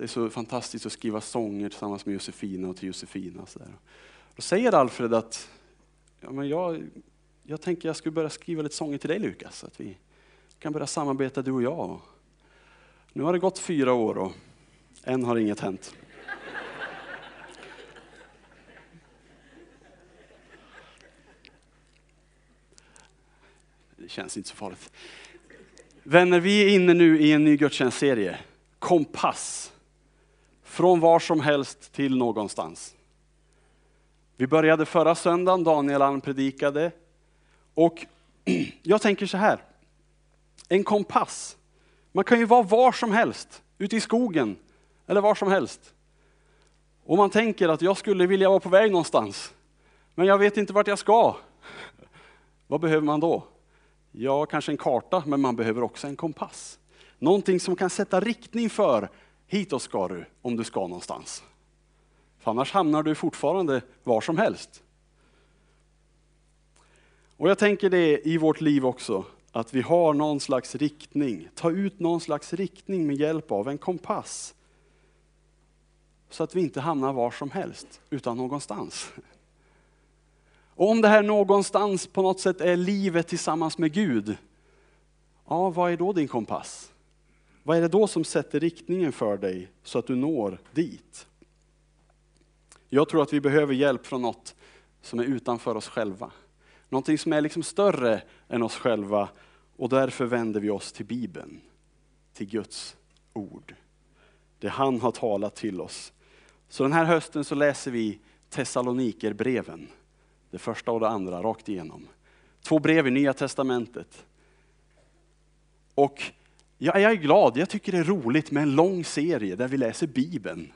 det är så fantastiskt att skriva sånger tillsammans med Josefina och till Josefina. Så där. Då säger Alfred att ja, men jag, jag tänker jag skulle börja skriva lite sånger till dig Lukas, så att vi kan börja samarbeta du och jag. Nu har det gått fyra år och än har inget hänt. Det känns inte så farligt. Vänner, vi är inne nu i en ny gudstjänstserie. Kompass. Från var som helst till någonstans. Vi började förra söndagen, Daniel Alm predikade. Och jag tänker så här, en kompass. Man kan ju vara var som helst, ute i skogen eller var som helst. Och man tänker att jag skulle vilja vara på väg någonstans, men jag vet inte vart jag ska. Vad behöver man då? Ja, kanske en karta, men man behöver också en kompass. Någonting som kan sätta riktning för, hitåt ska du om du ska någonstans. För annars hamnar du fortfarande var som helst. Och jag tänker det i vårt liv också, att vi har någon slags riktning. Ta ut någon slags riktning med hjälp av en kompass. Så att vi inte hamnar var som helst, utan någonstans. Och om det här någonstans på något sätt är livet tillsammans med Gud, ja, vad är då din kompass? Vad är det då som sätter riktningen för dig så att du når dit? Jag tror att vi behöver hjälp från något som är utanför oss själva. Någonting som är liksom större än oss själva och därför vänder vi oss till Bibeln, till Guds ord. Det han har talat till oss. Så den här hösten så läser vi Thessalonikerbreven. Det första och det andra rakt igenom. Två brev i Nya Testamentet. Och jag är glad, jag tycker det är roligt med en lång serie där vi läser Bibeln.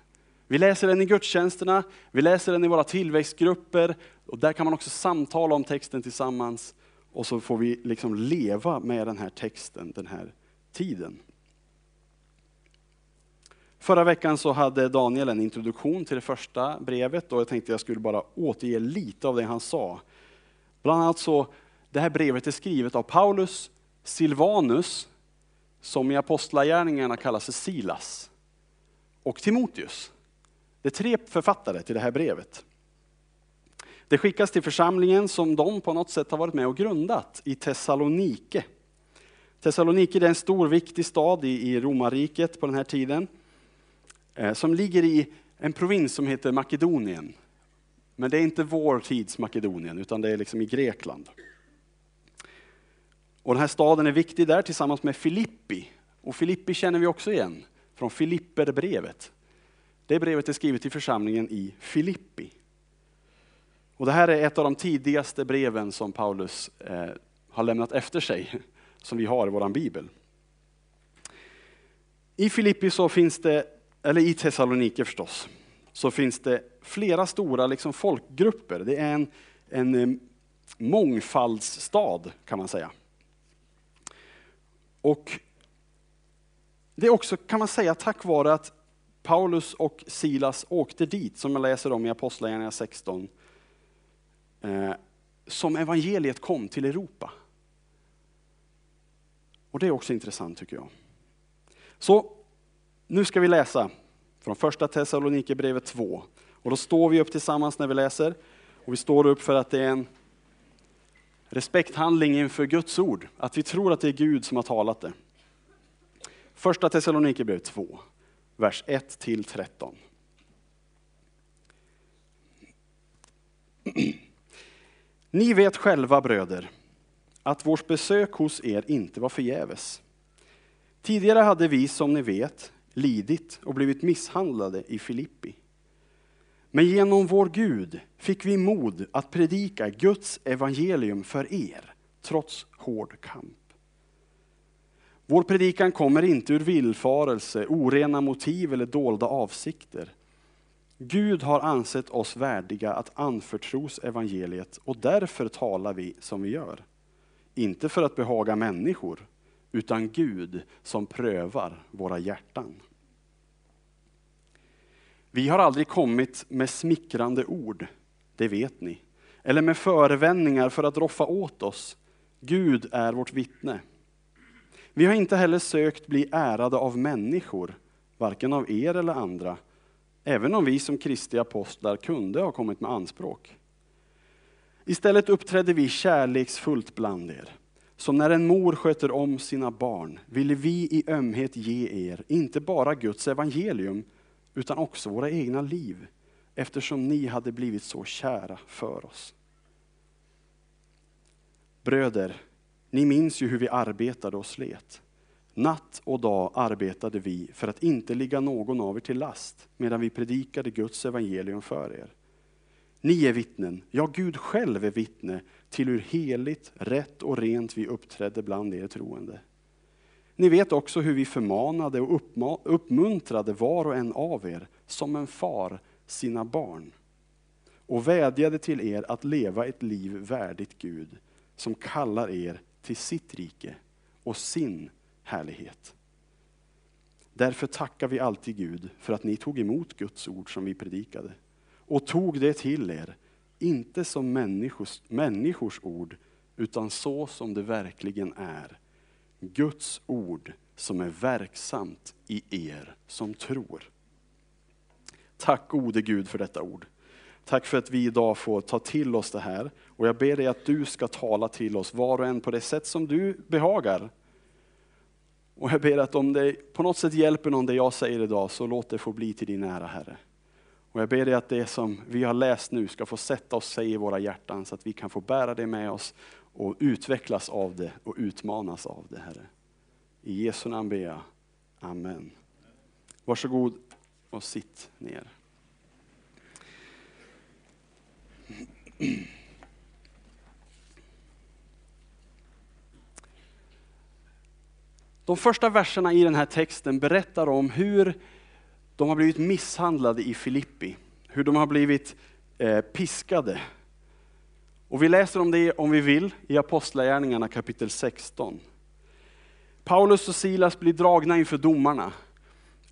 Vi läser den i gudstjänsterna, vi läser den i våra tillväxtgrupper och där kan man också samtala om texten tillsammans och så får vi liksom leva med den här texten den här tiden. Förra veckan så hade Daniel en introduktion till det första brevet och jag tänkte jag skulle bara återge lite av det han sa. Bland annat så, det här brevet är skrivet av Paulus, Silvanus, som i Apostlagärningarna kallas för Silas, och Timoteus. Det är tre författare till det här brevet. Det skickas till församlingen som de på något sätt har varit med och grundat i Thessalonike. Thessalonike är en stor viktig stad i romarriket på den här tiden. Eh, som ligger i en provins som heter Makedonien. Men det är inte vår tids Makedonien, utan det är liksom i Grekland. Och den här staden är viktig där tillsammans med Filippi. Och Filippi känner vi också igen från Filipperbrevet. Det brevet är skrivet till församlingen i Filippi. Och det här är ett av de tidigaste breven som Paulus eh, har lämnat efter sig, som vi har i vår bibel. I Filippi så finns det eller i Thessalonike förstås, så finns det flera stora liksom folkgrupper. Det är en, en eh, mångfaldsstad kan man säga. Och det är också, kan man säga, tack vare att Paulus och Silas åkte dit, som jag läser om i Apostlagärningarna 16, eh, som evangeliet kom till Europa. Och det är också intressant tycker jag. Så nu ska vi läsa från första Thessalonikerbrevet 2. Och då står vi upp tillsammans när vi läser. Och vi står upp för att det är en respekthandling inför Guds ord. Att vi tror att det är Gud som har talat det. Första Thessalonikerbrevet 2, vers 1 till 13. Ni vet själva bröder, att vårt besök hos er inte var förgäves. Tidigare hade vi, som ni vet, lidit och blivit misshandlade i Filippi. Men genom vår Gud fick vi mod att predika Guds evangelium för er, trots hård kamp. Vår predikan kommer inte ur villfarelse, orena motiv eller dolda avsikter. Gud har ansett oss värdiga att anförtros evangeliet och därför talar vi som vi gör. Inte för att behaga människor, utan Gud som prövar våra hjärtan. Vi har aldrig kommit med smickrande ord, det vet ni, eller med förevändningar för att roffa åt oss. Gud är vårt vittne. Vi har inte heller sökt bli ärade av människor, varken av er eller andra, även om vi som Kristi apostlar kunde ha kommit med anspråk. Istället uppträdde vi kärleksfullt bland er. Som när en mor sköter om sina barn ville vi i ömhet ge er, inte bara Guds evangelium, utan också våra egna liv, eftersom ni hade blivit så kära för oss. Bröder, ni minns ju hur vi arbetade och slet. Natt och dag arbetade vi för att inte ligga någon av er till last, medan vi predikade Guds evangelium för er. Ni är vittnen, ja Gud själv är vittne till hur heligt, rätt och rent vi uppträdde bland er troende. Ni vet också hur vi förmanade och uppmuntrade var och en av er, som en far sina barn. Och vädjade till er att leva ett liv värdigt Gud, som kallar er till sitt rike och sin härlighet. Därför tackar vi alltid Gud för att ni tog emot Guds ord som vi predikade och tog det till er, inte som människors, människors ord, utan så som det verkligen är. Guds ord som är verksamt i er som tror. Tack gode Gud för detta ord. Tack för att vi idag får ta till oss det här. Och jag ber dig att du ska tala till oss var och en på det sätt som du behagar. Och jag ber att om det på något sätt hjälper någon det jag säger idag, så låt det få bli till din ära Herre. Och jag ber dig att det som vi har läst nu ska få sätta oss sig i våra hjärtan så att vi kan få bära det med oss och utvecklas av det och utmanas av det Herre. I Jesu namn ber jag. Amen. Varsågod och sitt ner. De första verserna i den här texten berättar om hur de har blivit misshandlade i Filippi. Hur de har blivit eh, piskade. Och vi läser om det om vi vill i Apostlagärningarna kapitel 16. Paulus och Silas blir dragna inför domarna.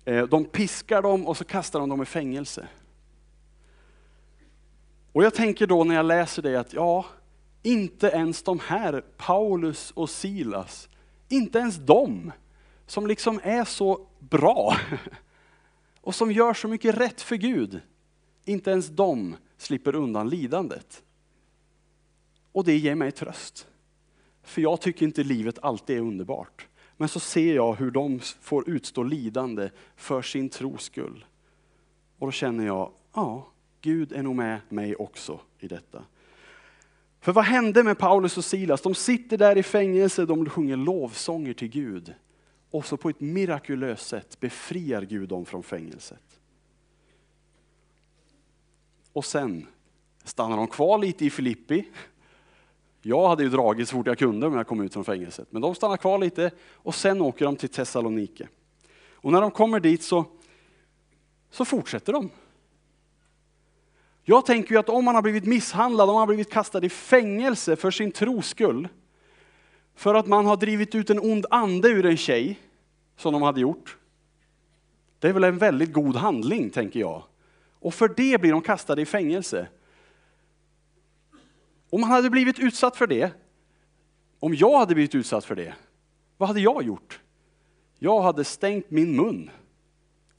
Eh, de piskar dem och så kastar de dem i fängelse. Och jag tänker då när jag läser det att ja, inte ens de här, Paulus och Silas, inte ens de som liksom är så bra och som gör så mycket rätt för Gud, inte ens de slipper undan lidandet. Och det ger mig tröst. För jag tycker inte livet alltid är underbart. Men så ser jag hur de får utstå lidande för sin tros skull. Och då känner jag, ja, Gud är nog med mig också i detta. För vad hände med Paulus och Silas? De sitter där i fängelse, de sjunger lovsånger till Gud. Och så på ett mirakulöst sätt befriar Gud dem från fängelset. Och sen stannar de kvar lite i Filippi. Jag hade ju dragit så fort jag kunde om jag kom ut från fängelset. Men de stannar kvar lite och sen åker de till Thessalonike. Och när de kommer dit så, så fortsätter de. Jag tänker ju att om man har blivit misshandlad, om man har blivit kastad i fängelse för sin tros skull, för att man har drivit ut en ond ande ur en tjej, som de hade gjort. Det är väl en väldigt god handling, tänker jag. Och för det blir de kastade i fängelse. Om han hade blivit utsatt för det, om jag hade blivit utsatt för det, vad hade jag gjort? Jag hade stängt min mun,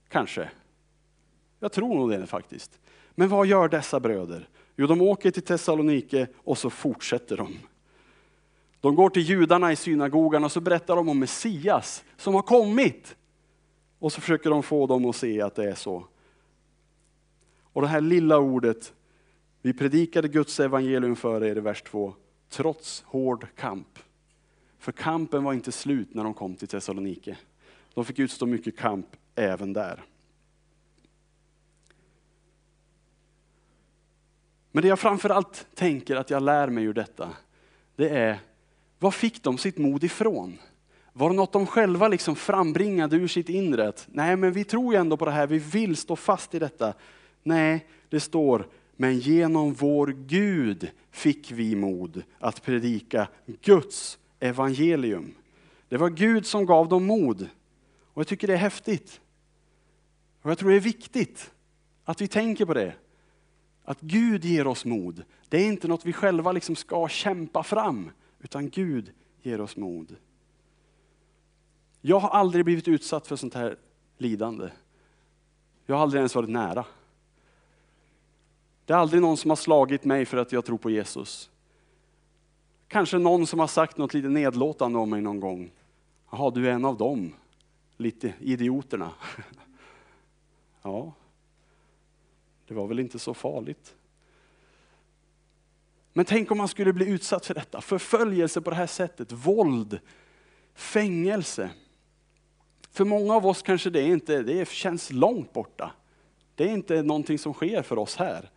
kanske. Jag tror nog det faktiskt. Men vad gör dessa bröder? Jo, de åker till Thessalonike och så fortsätter de. De går till judarna i synagogan och så berättar de om Messias som har kommit. Och så försöker de få dem att se att det är så. Och det här lilla ordet, vi predikade Guds evangelium för er i vers 2, trots hård kamp. För kampen var inte slut när de kom till Thessalonike. De fick utstå mycket kamp även där. Men det jag framförallt tänker att jag lär mig ur detta, det är, var fick de sitt mod ifrån? Var det något de själva liksom frambringade ur sitt inre? Nej, men vi tror ju ändå på det här, vi vill stå fast i detta. Nej, det står, men genom vår Gud fick vi mod att predika Guds evangelium. Det var Gud som gav dem mod. Och jag tycker det är häftigt. Och jag tror det är viktigt att vi tänker på det. Att Gud ger oss mod. Det är inte något vi själva liksom ska kämpa fram, utan Gud ger oss mod. Jag har aldrig blivit utsatt för sånt här lidande. Jag har aldrig ens varit nära. Det är aldrig någon som har slagit mig för att jag tror på Jesus. Kanske någon som har sagt något lite nedlåtande om mig någon gång. Jaha, du är en av dem, lite idioterna. Ja, det var väl inte så farligt. Men tänk om man skulle bli utsatt för detta, förföljelse på det här sättet, våld, fängelse. För många av oss kanske det inte det känns långt borta. Det är inte någonting som sker för oss här.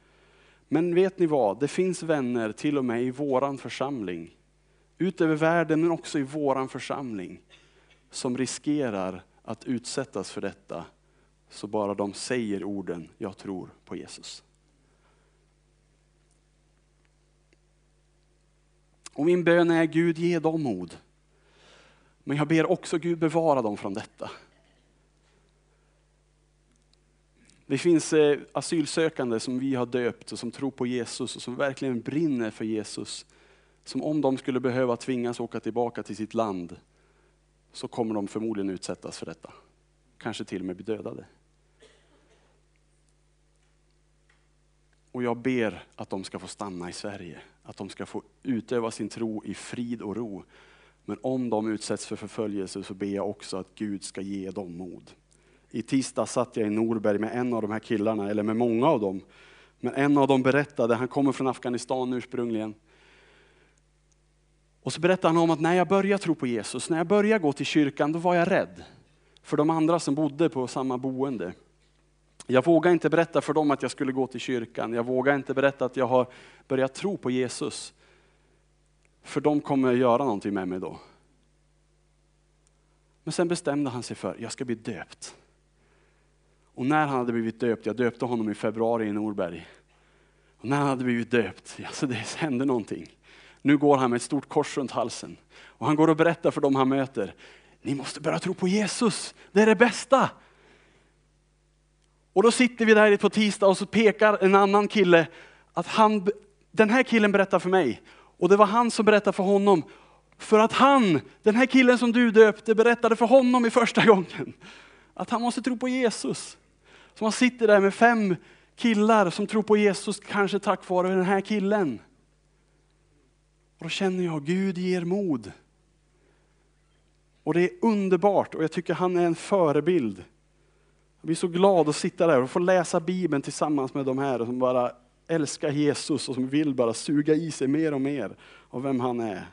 Men vet ni vad, det finns vänner till och med i våran församling, utöver världen men också i våran församling, som riskerar att utsättas för detta, så bara de säger orden, jag tror på Jesus. Och min bön är Gud ge dem mod. Men jag ber också Gud bevara dem från detta. Det finns eh, asylsökande som vi har döpt och som tror på Jesus och som verkligen brinner för Jesus. Som om de skulle behöva tvingas åka tillbaka till sitt land så kommer de förmodligen utsättas för detta. Kanske till och med bli dödade. Och jag ber att de ska få stanna i Sverige, att de ska få utöva sin tro i frid och ro. Men om de utsätts för förföljelse så ber jag också att Gud ska ge dem mod. I tisdag satt jag i Norberg med en av de här killarna, eller med många av dem. Men en av dem berättade, han kommer från Afghanistan ursprungligen. Och så berättade han om att när jag började tro på Jesus, när jag började gå till kyrkan, då var jag rädd. För de andra som bodde på samma boende. Jag vågade inte berätta för dem att jag skulle gå till kyrkan. Jag vågade inte berätta att jag har börjat tro på Jesus. För de kommer göra någonting med mig då. Men sen bestämde han sig för, jag ska bli döpt. Och när han hade blivit döpt, jag döpte honom i februari i Norberg. Och när han hade blivit döpt, alltså det hände någonting. Nu går han med ett stort kors runt halsen. Och han går och berättar för dem han möter, ni måste börja tro på Jesus, det är det bästa. Och då sitter vi där på tisdag och så pekar en annan kille att han, den här killen berättar för mig. Och det var han som berättade för honom. För att han, den här killen som du döpte, berättade för honom i första gången. Att han måste tro på Jesus. Så man sitter där med fem killar som tror på Jesus, kanske tack vare den här killen. Och då känner jag, Gud ger mod. Och det är underbart och jag tycker han är en förebild. Jag blir så glad att sitta där och få läsa Bibeln tillsammans med de här som bara älskar Jesus och som vill bara suga i sig mer och mer av vem han är.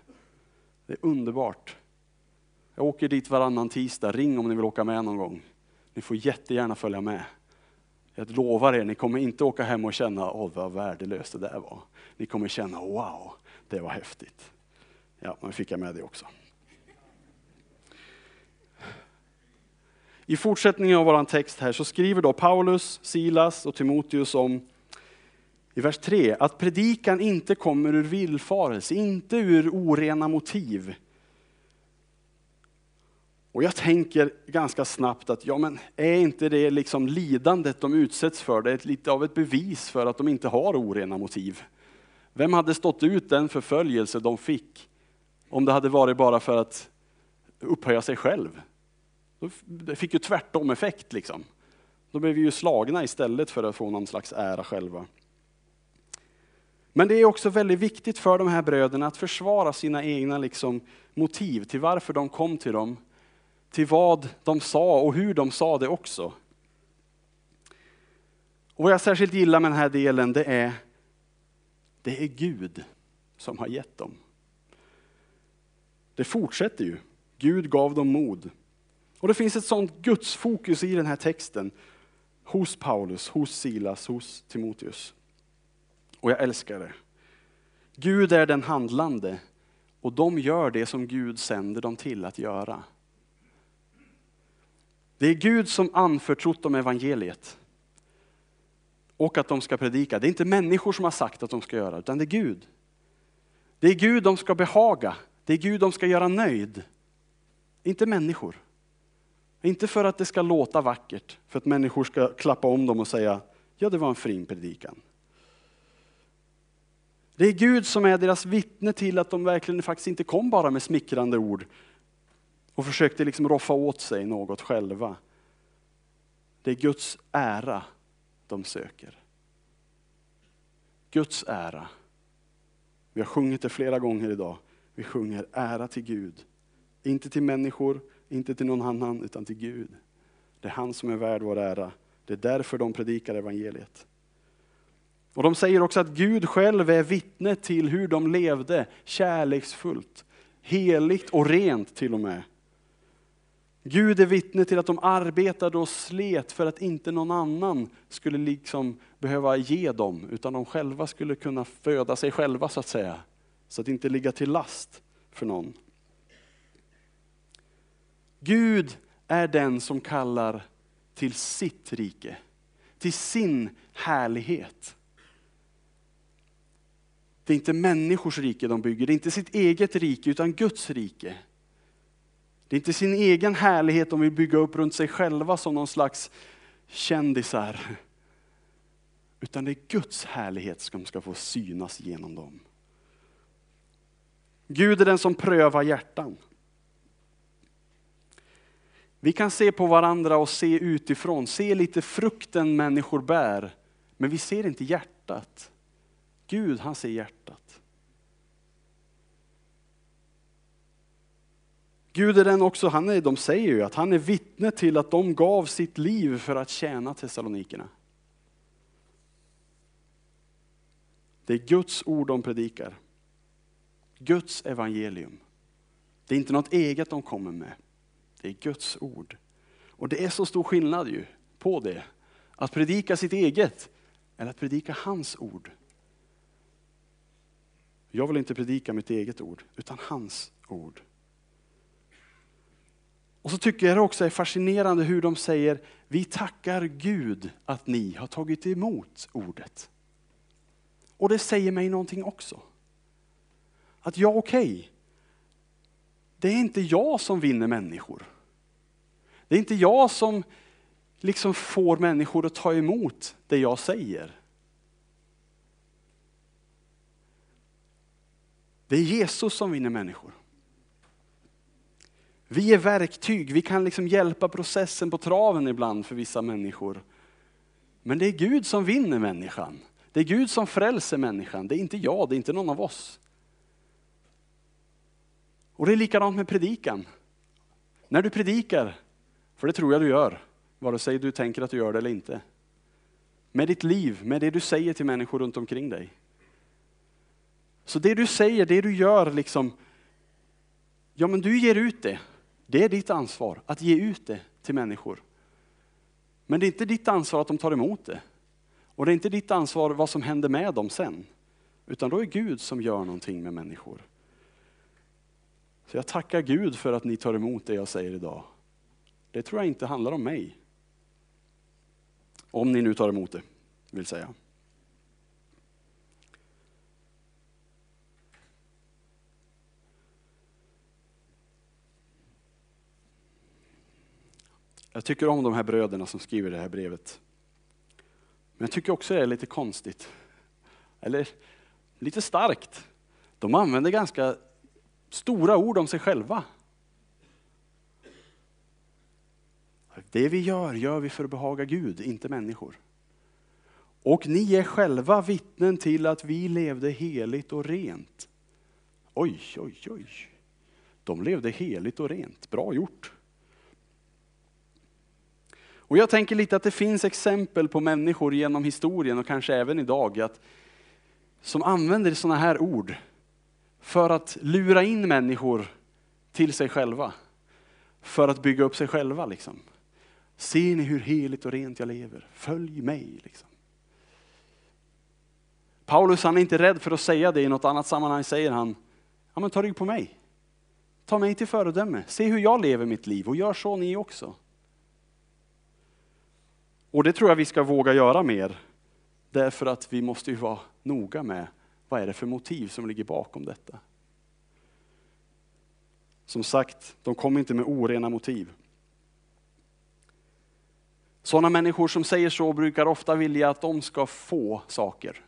Det är underbart. Jag åker dit varannan tisdag, ring om ni vill åka med någon gång. Ni får jättegärna följa med. Jag lovar er, ni kommer inte åka hem och känna, åh vad värdelöst det där var. Ni kommer känna, wow, det var häftigt. Ja, men fick jag med det också. I fortsättningen av vår text här så skriver då Paulus, Silas och Timoteus om i vers 3 att predikan inte kommer ur villfarelse, inte ur orena motiv. Och jag tänker ganska snabbt att ja, men är inte det liksom lidandet de utsätts för, det är lite av ett bevis för att de inte har orena motiv. Vem hade stått ut den förföljelse de fick om det hade varit bara för att upphöja sig själv? Det fick ju tvärtom effekt liksom. Då blev vi ju slagna istället för att få någon slags ära själva. Men det är också väldigt viktigt för de här bröderna att försvara sina egna liksom, motiv till varför de kom till dem, till vad de sa och hur de sa det också. Och vad jag särskilt gillar med den här delen, det är, det är Gud som har gett dem. Det fortsätter ju. Gud gav dem mod. Och det finns ett sånt gudsfokus i den här texten. Hos Paulus, hos Silas, hos Timoteus. Och jag älskar det. Gud är den handlande och de gör det som Gud sänder dem till att göra. Det är Gud som anförtrott dem evangeliet. Och att de ska predika. Det är inte människor som har sagt att de ska göra, utan det är Gud. Det är Gud de ska behaga. Det är Gud de ska göra nöjd. Inte människor. Inte för att det ska låta vackert, för att människor ska klappa om dem och säga, ja det var en fin predikan. Det är Gud som är deras vittne till att de verkligen faktiskt inte kom bara med smickrande ord och försökte liksom roffa åt sig något själva. Det är Guds ära de söker. Guds ära. Vi har sjungit det flera gånger idag. Vi sjunger ära till Gud. Inte till människor, inte till någon annan, utan till Gud. Det är han som är värd vår ära. Det är därför de predikar evangeliet. Och de säger också att Gud själv är vittne till hur de levde kärleksfullt, heligt och rent till och med. Gud är vittne till att de arbetade och slet för att inte någon annan skulle liksom behöva ge dem, utan de själva skulle kunna föda sig själva så att säga. Så att inte ligga till last för någon. Gud är den som kallar till sitt rike, till sin härlighet. Det är inte människors rike de bygger, det är inte sitt eget rike utan Guds rike. Det är inte sin egen härlighet de vill bygga upp runt sig själva som någon slags kändisar. Utan det är Guds härlighet som ska få synas genom dem. Gud är den som prövar hjärtan. Vi kan se på varandra och se utifrån, se lite frukten människor bär, men vi ser inte hjärtat. Gud han ser hjärtat. Gud är den också, han är, de säger ju att han är vittne till att de gav sitt liv för att tjäna Thessalonikerna. Det är Guds ord de predikar. Guds evangelium. Det är inte något eget de kommer med. Det är Guds ord. Och det är så stor skillnad ju på det. Att predika sitt eget eller att predika hans ord. Jag vill inte predika mitt eget ord, utan hans ord. Och så tycker jag det också är fascinerande hur de säger, vi tackar Gud att ni har tagit emot ordet. Och det säger mig någonting också. Att ja, okej, okay, det är inte jag som vinner människor. Det är inte jag som liksom får människor att ta emot det jag säger. Det är Jesus som vinner människor. Vi är verktyg, vi kan liksom hjälpa processen på traven ibland för vissa människor. Men det är Gud som vinner människan. Det är Gud som frälser människan, det är inte jag, det är inte någon av oss. Och det är likadant med predikan. När du predikar, för det tror jag du gör, vare sig du tänker att du gör det eller inte. Med ditt liv, med det du säger till människor runt omkring dig. Så det du säger, det du gör, liksom, ja men du ger ut det. Det är ditt ansvar att ge ut det till människor. Men det är inte ditt ansvar att de tar emot det. Och det är inte ditt ansvar vad som händer med dem sen. Utan då är Gud som gör någonting med människor. Så jag tackar Gud för att ni tar emot det jag säger idag. Det tror jag inte handlar om mig. Om ni nu tar emot det, vill säga. Jag tycker om de här bröderna som skriver det här brevet. Men jag tycker också det är lite konstigt. Eller lite starkt. De använder ganska stora ord om sig själva. Det vi gör, gör vi för att behaga Gud, inte människor. Och ni är själva vittnen till att vi levde heligt och rent. Oj, oj, oj. De levde heligt och rent. Bra gjort. Och jag tänker lite att det finns exempel på människor genom historien och kanske även idag att, som använder sådana här ord för att lura in människor till sig själva. För att bygga upp sig själva. Liksom. Ser ni hur heligt och rent jag lever? Följ mig. Liksom. Paulus han är inte rädd för att säga det i något annat sammanhang säger han, ja men ta rygg på mig. Ta mig till föredöme. Se hur jag lever mitt liv och gör så ni också. Och det tror jag vi ska våga göra mer. Därför att vi måste ju vara noga med vad är det för motiv som ligger bakom detta. Som sagt, de kommer inte med orena motiv. Sådana människor som säger så brukar ofta vilja att de ska få saker.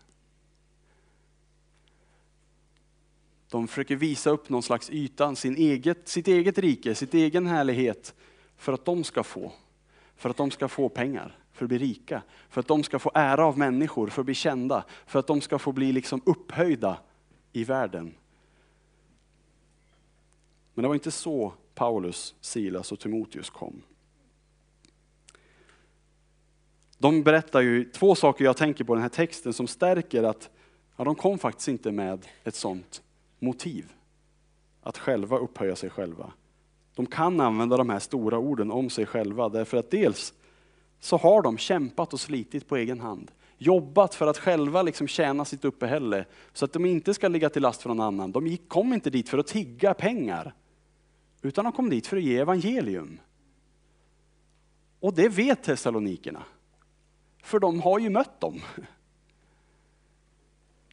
De försöker visa upp någon slags yta, sin eget, sitt eget rike, sitt egen härlighet för att de ska få. för att de ska få pengar, för att bli rika, för att de ska få ära av människor, för att bli kända, för att de ska få bli liksom upphöjda i världen. Men det var inte så Paulus, Silas och Timoteus kom. De berättar ju två saker jag tänker på i den här texten som stärker att ja, de kom faktiskt inte med ett sånt motiv. Att själva upphöja sig själva. De kan använda de här stora orden om sig själva därför att dels så har de kämpat och slitit på egen hand. Jobbat för att själva liksom tjäna sitt uppehälle så att de inte ska ligga till last för någon annan. De kom inte dit för att tigga pengar utan de kom dit för att ge evangelium. Och det vet Thessalonikerna. För de har ju mött dem.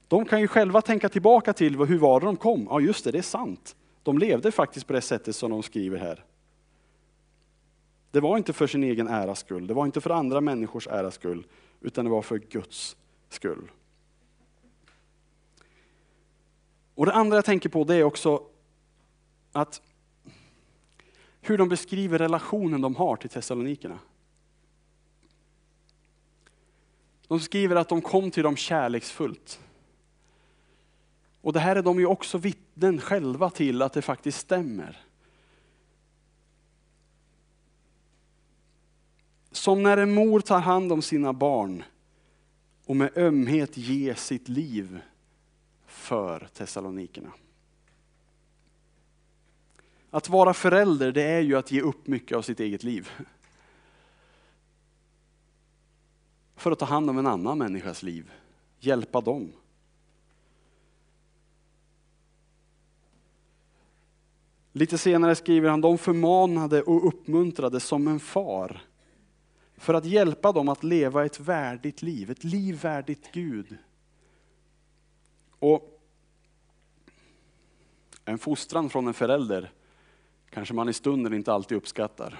De kan ju själva tänka tillbaka till hur var det de kom. Ja just det, det är sant. De levde faktiskt på det sättet som de skriver här. Det var inte för sin egen äras skull, det var inte för andra människors äras skull, utan det var för Guds skull. Och det andra jag tänker på det är också att hur de beskriver relationen de har till Thessalonikerna. De skriver att de kom till dem kärleksfullt. Och det här är de ju också vittnen själva till att det faktiskt stämmer. Som när en mor tar hand om sina barn och med ömhet ger sitt liv för Thessalonikerna. Att vara förälder det är ju att ge upp mycket av sitt eget liv. För att ta hand om en annan människas liv, hjälpa dem. Lite senare skriver han, de förmanade och uppmuntrade som en far för att hjälpa dem att leva ett värdigt liv, ett liv värdigt Gud. Och en fostran från en förälder kanske man i stunden inte alltid uppskattar.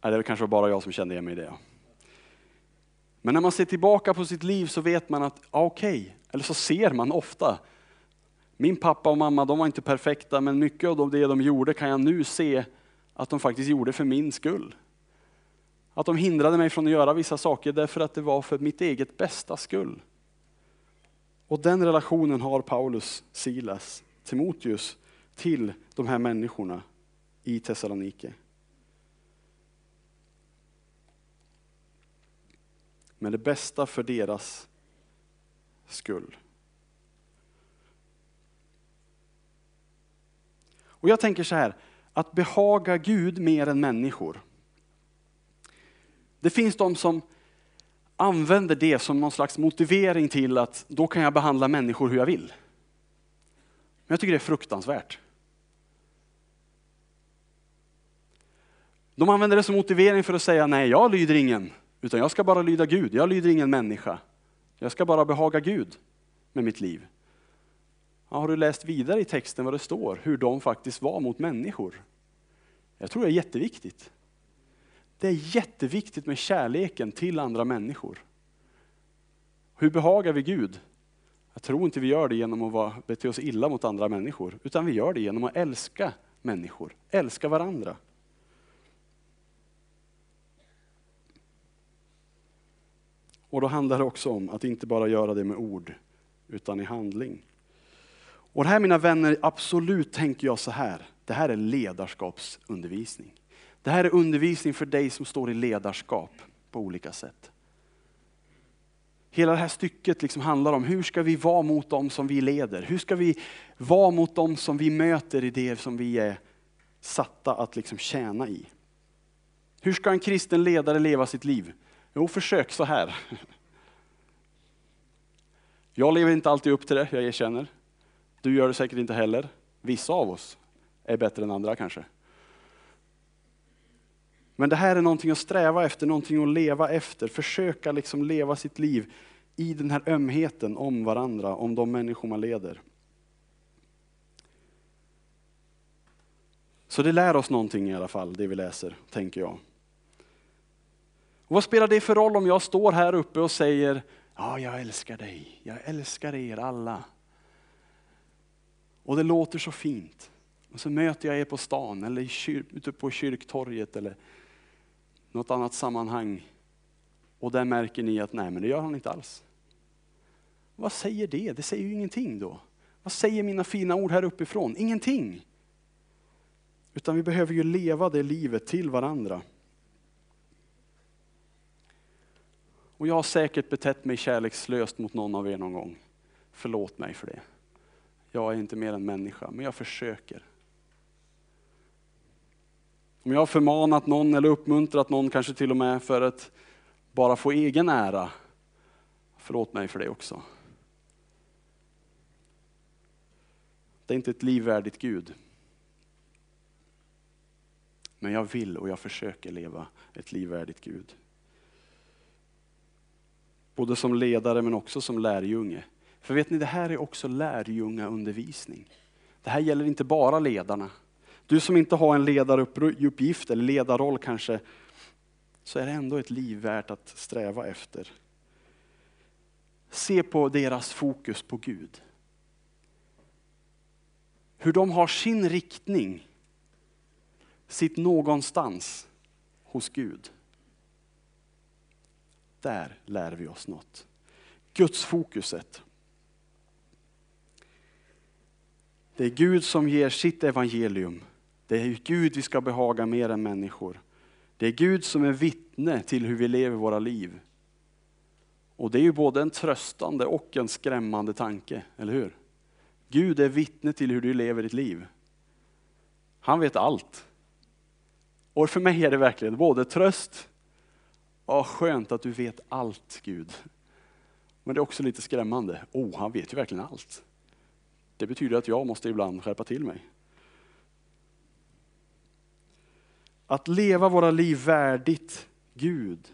Det är kanske bara jag som kände igen mig i det. Men när man ser tillbaka på sitt liv så vet man att, okej, okay, eller så ser man ofta, min pappa och mamma de var inte perfekta men mycket av det de gjorde kan jag nu se att de faktiskt gjorde för min skull. Att de hindrade mig från att göra vissa saker därför att det var för mitt eget bästa skull. Och den relationen har Paulus, Silas, Timoteus till de här människorna i Thessalonike. Men det bästa för deras skull. Och jag tänker så här, att behaga Gud mer än människor. Det finns de som använder det som någon slags motivering till att då kan jag behandla människor hur jag vill. Men jag tycker det är fruktansvärt. De använder det som motivering för att säga nej, jag lyder ingen, utan jag ska bara lyda Gud. Jag lyder ingen människa. Jag ska bara behaga Gud med mitt liv. Har du läst vidare i texten vad det står, hur de faktiskt var mot människor? Jag tror det är jätteviktigt. Det är jätteviktigt med kärleken till andra människor. Hur behagar vi Gud? Jag tror inte vi gör det genom att bete oss illa mot andra människor, utan vi gör det genom att älska människor, älska varandra. Och då handlar det också om att inte bara göra det med ord, utan i handling. Och det här mina vänner, absolut tänker jag så här, det här är ledarskapsundervisning. Det här är undervisning för dig som står i ledarskap på olika sätt. Hela det här stycket liksom handlar om hur ska vi vara mot dem som vi leder? Hur ska vi vara mot dem som vi möter i det som vi är satta att liksom tjäna i? Hur ska en kristen ledare leva sitt liv? Jo, försök så här. Jag lever inte alltid upp till det, jag erkänner. Du gör det säkert inte heller. Vissa av oss är bättre än andra kanske. Men det här är någonting att sträva efter, någonting att leva efter. Försöka liksom leva sitt liv i den här ömheten om varandra, om de människor man leder. Så det lär oss någonting i alla fall, det vi läser, tänker jag. Och vad spelar det för roll om jag står här uppe och säger, ja jag älskar dig, jag älskar er alla. Och det låter så fint. Och så möter jag er på stan eller kyr, ute på kyrktorget eller något annat sammanhang. Och där märker ni att nej, men det gör han inte alls. Vad säger det? Det säger ju ingenting då. Vad säger mina fina ord här uppifrån? Ingenting. Utan vi behöver ju leva det livet till varandra. Och jag har säkert betett mig kärlekslöst mot någon av er någon gång. Förlåt mig för det. Jag är inte mer än människa, men jag försöker. Om jag har förmanat någon eller uppmuntrat någon, kanske till och med för att bara få egen ära, förlåt mig för det också. Det är inte ett liv värdigt Gud. Men jag vill och jag försöker leva ett liv värdigt Gud. Både som ledare men också som lärjunge. För vet ni, det här är också lärjungaundervisning. Det här gäller inte bara ledarna. Du som inte har en ledaruppgift eller ledarroll kanske, så är det ändå ett liv värt att sträva efter. Se på deras fokus på Gud. Hur de har sin riktning, sitt någonstans hos Gud. Där lär vi oss något. Guds fokuset. Det är Gud som ger sitt evangelium. Det är Gud vi ska behaga mer än människor. Det är Gud som är vittne till hur vi lever våra liv. Och det är ju både en tröstande och en skrämmande tanke, eller hur? Gud är vittne till hur du lever ditt liv. Han vet allt. Och för mig är det verkligen både tröst och skönt att du vet allt Gud. Men det är också lite skrämmande. Oh, han vet ju verkligen allt. Det betyder att jag måste ibland skärpa till mig. Att leva våra liv värdigt Gud.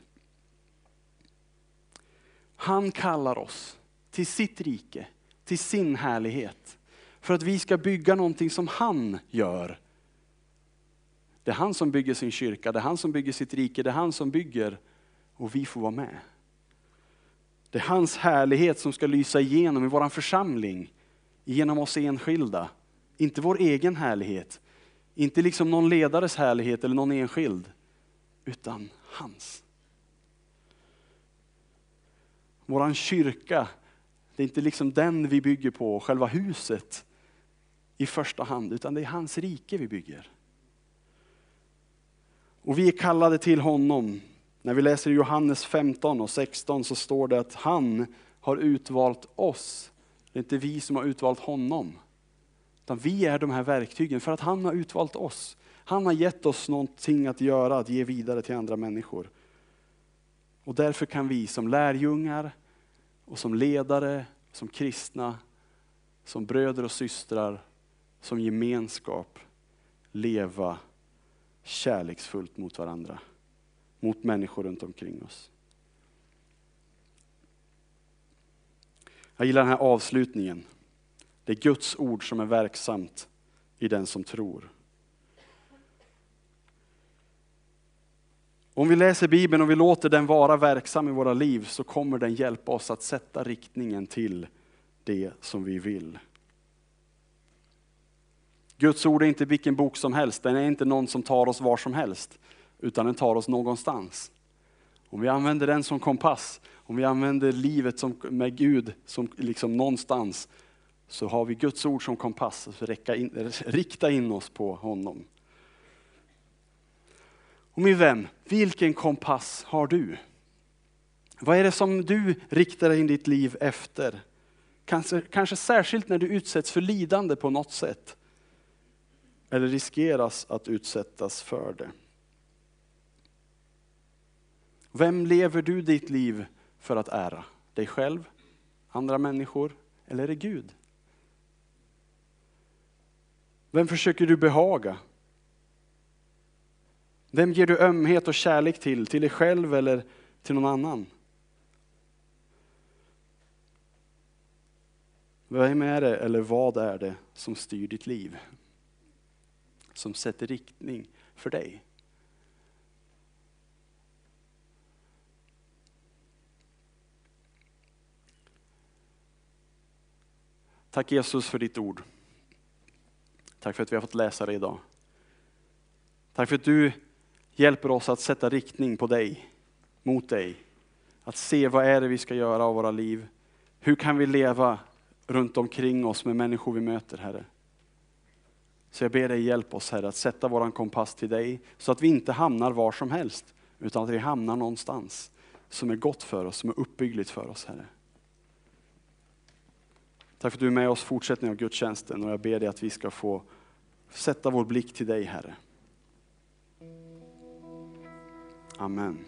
Han kallar oss till sitt rike, till sin härlighet. För att vi ska bygga någonting som han gör. Det är han som bygger sin kyrka, det är han som bygger sitt rike, det är han som bygger och vi får vara med. Det är hans härlighet som ska lysa igenom i vår församling, genom oss enskilda. Inte vår egen härlighet, inte liksom någon ledares härlighet eller någon enskild, utan hans. Våran kyrka, det är inte liksom den vi bygger på, själva huset i första hand, utan det är hans rike vi bygger. Och vi är kallade till honom. När vi läser Johannes 15 och 16 så står det att han har utvalt oss. Det är inte vi som har utvalt honom. Utan vi är de här verktygen för att han har utvalt oss. Han har gett oss någonting att göra, att ge vidare till andra människor. Och därför kan vi som lärjungar och som ledare, som kristna, som bröder och systrar, som gemenskap leva kärleksfullt mot varandra, mot människor runt omkring oss. Jag gillar den här avslutningen. Det är Guds ord som är verksamt i den som tror. Om vi läser Bibeln och vi låter den vara verksam i våra liv så kommer den hjälpa oss att sätta riktningen till det som vi vill. Guds ord är inte vilken bok som helst, den är inte någon som tar oss var som helst, utan den tar oss någonstans. Om vi använder den som kompass, om vi använder livet som, med Gud som liksom någonstans, så har vi Guds ord som kompass, så in, rikta in oss på honom. Och min vän, vilken kompass har du? Vad är det som du riktar in ditt liv efter? Kanske, kanske särskilt när du utsätts för lidande på något sätt. Eller riskeras att utsättas för det. Vem lever du ditt liv för att ära? Dig själv, andra människor eller är det Gud? Vem försöker du behaga? Vem ger du ömhet och kärlek till? Till dig själv eller till någon annan? Vem är det eller vad är det som styr ditt liv? Som sätter riktning för dig? Tack Jesus för ditt ord. Tack för att vi har fått läsa det idag. Tack för att du hjälper oss att sätta riktning på dig, mot dig. Att se vad är det vi ska göra av våra liv. Hur kan vi leva runt omkring oss med människor vi möter, Herre. Så jag ber dig hjälp oss Herre att sätta våran kompass till dig så att vi inte hamnar var som helst utan att vi hamnar någonstans som är gott för oss, som är uppbyggligt för oss Herre. Tack för att du är med oss fortsättning av gudstjänsten och jag ber dig att vi ska få sätta vår blick till dig Herre. Amen.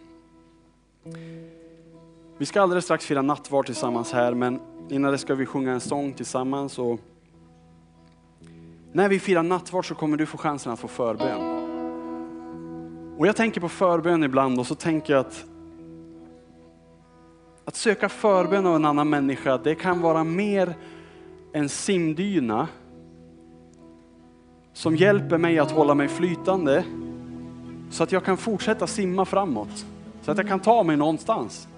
Vi ska alldeles strax fira nattvard tillsammans här men innan det ska vi sjunga en sång tillsammans. Och när vi firar nattvard så kommer du få chansen att få förbön. Och jag tänker på förbön ibland och så tänker jag att att söka förbön av en annan människa, det kan vara mer en simdyna som hjälper mig att hålla mig flytande så att jag kan fortsätta simma framåt. Så att jag kan ta mig någonstans.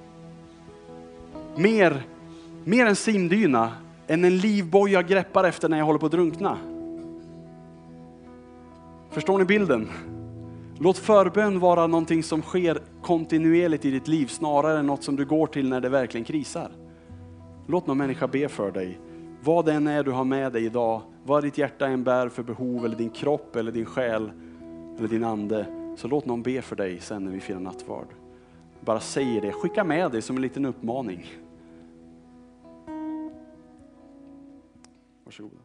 Mer, mer en simdyna än en livboj jag greppar efter när jag håller på att drunkna. Förstår ni bilden? Låt förbön vara någonting som sker kontinuerligt i ditt liv snarare än något som du går till när det verkligen krisar. Låt någon människa be för dig. Vad det än är du har med dig idag, vad ditt hjärta än bär för behov eller din kropp eller din själ eller din ande. Så låt någon be för dig sen när vi firar nattvard. Bara säg det, skicka med dig som en liten uppmaning. Varsågoda.